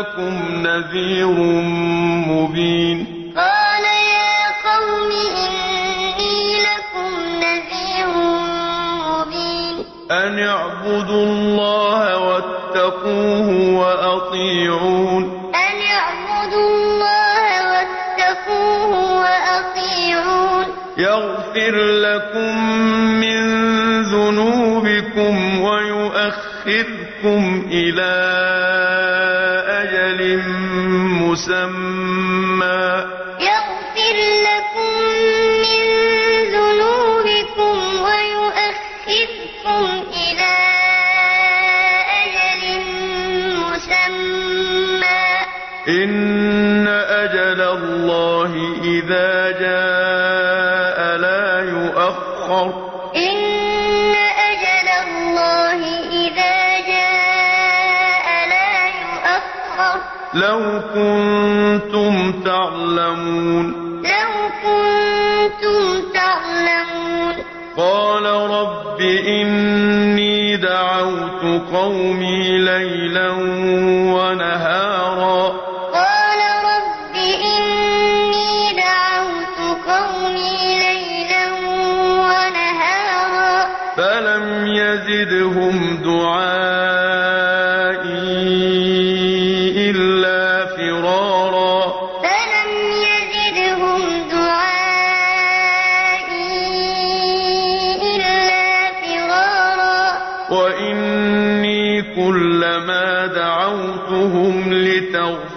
لكم نذير مبين. قال يا قوم إني لكم نذير مبين. أن اعبدوا الله واتقوه وأطيعون. أن اعبدوا الله واتقوه وأطيعون. يغفر لكم من ذنوبكم ويؤخركم إلى أجل مسمى. يغفر لكم من ذنوبكم ويؤخركم إلى أجل مسمى. إن أجل الله إذا جاء لا يؤخر. لو كنتم تعلمون. لو كنتم تعلمون. قال رب إني دعوت قومي ليلا ونهارا.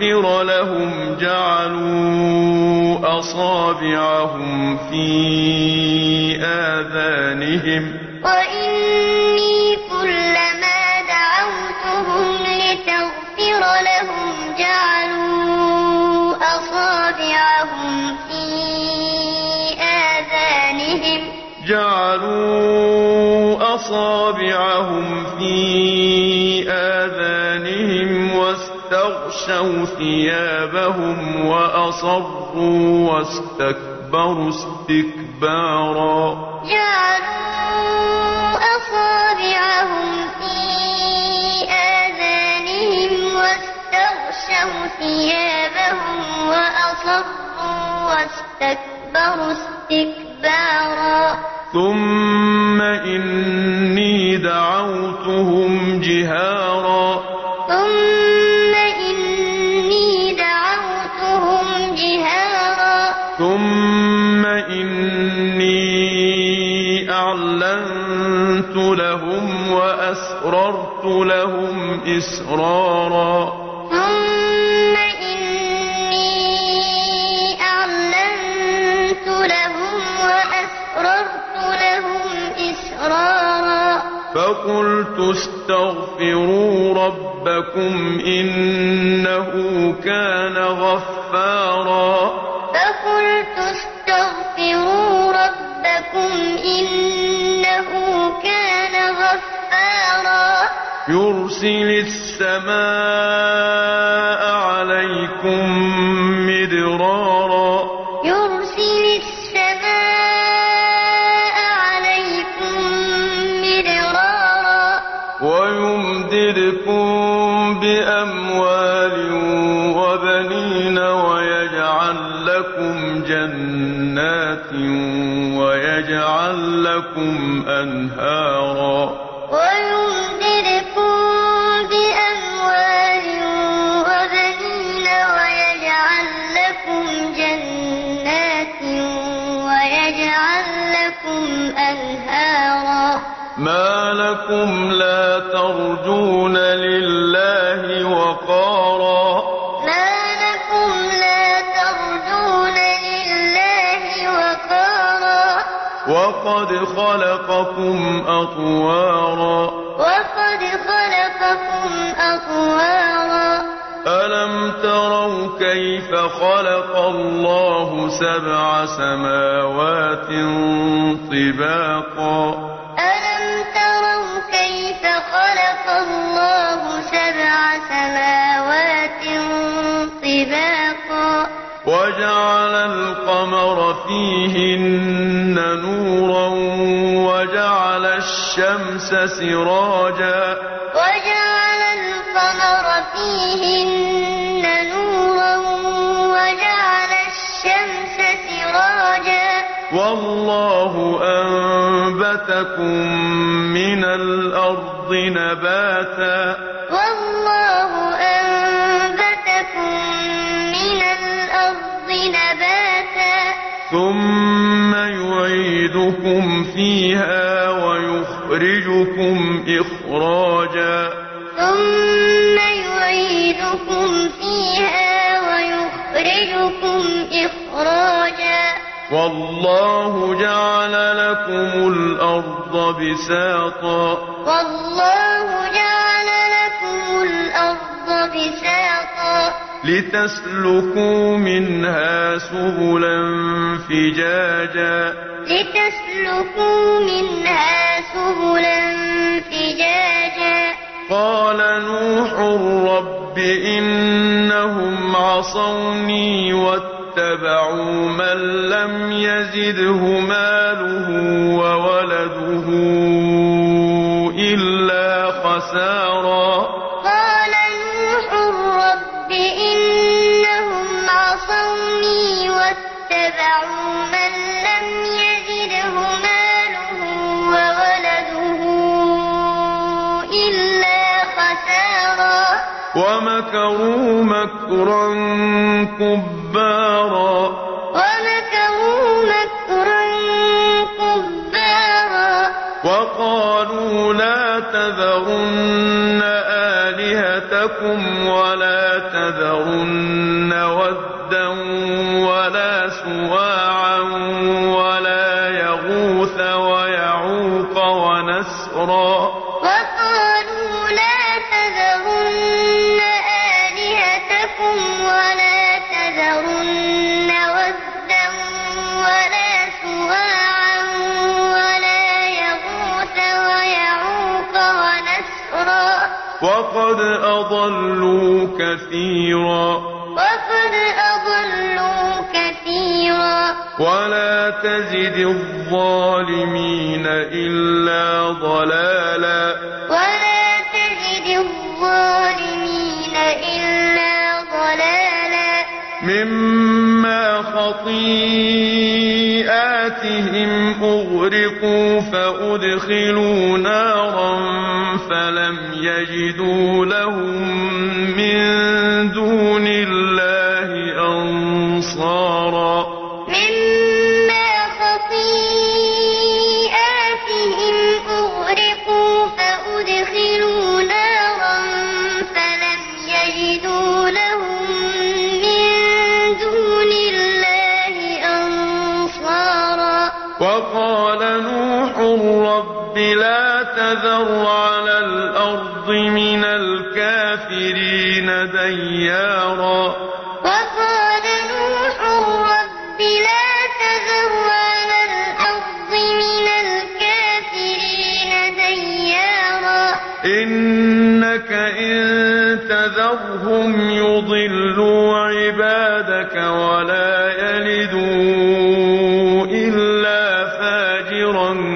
لتغفر لهم جعلوا أصابعهم في آذانهم. وإني كلما دعوتهم لتغفر لهم جعلوا أصابعهم في آذانهم. جعلوا أصابعهم في آذانهم واستغشوا ثيابهم وأصروا واستكبروا استكبارا. جعلوا أصابعهم في آذانهم واستغشوا ثيابهم وأصروا واستكبروا استكبارا. ثم إني دعوتهم وأسررت لهم إسرارا. ثم إني أعلنت لهم وأسررت لهم إسرارا. فقلت استغفروا ربكم إنه كان غفارا. فقلت استغفروا ربكم إنه يرسل السماء عليكم مدرارا. يرسل السماء عليكم مدرارا. ويمددكم بأموال وبنين ويجعل لكم جنات ويجعل لكم أنهارا. يجعل لكم أنهارا. ما لكم لا ترجون لله وقارا. ما لكم لا ترجون لله وقارا. وقد خلقكم أطوارا. وقد خلقكم أطوارا. ألم تروا كيف خلق الله سبع سماوات طباقا؟ ألم تروا كيف خلق الله سبع سماوات طباقا؟ وجعل القمر فيهن نورا وجعل الشمس سراجا فيهن نورا وجعل الشمس سراجا والله أنبتكم من الأرض نباتا والله أنبتكم من الأرض نباتا ثم يعيدكم فيها ويخرجكم إخراجا يعيدكم فيها ويخرجكم إخراجا. والله جعل لكم الأرض بساطا. والله جعل لكم الأرض بساطا. لتسلكوا منها سبلا فجاجا. لتسلكوا منها سبلا فجاجا. قال نوح رب إنهم عصوني واتبعوا من لم يزده ماله وولده إلا خسارا ومكروا مكرا كبارا. ومكروا مكرا كبارا. وقالوا لا تذرن آلهتكم ولا تذرن ودا ولا سواعا وقد أضلوا كثيرا وقد أضلوا كثيرا ولا تزد الظالمين إلا ضلالا ولا تزد الظالمين إلا ضلالا مما خطيئاتهم أغرقوا فأدخلوا نارا فلم يجدوا لهم من لا تذر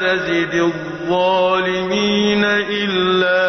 تزد الظالمين إلا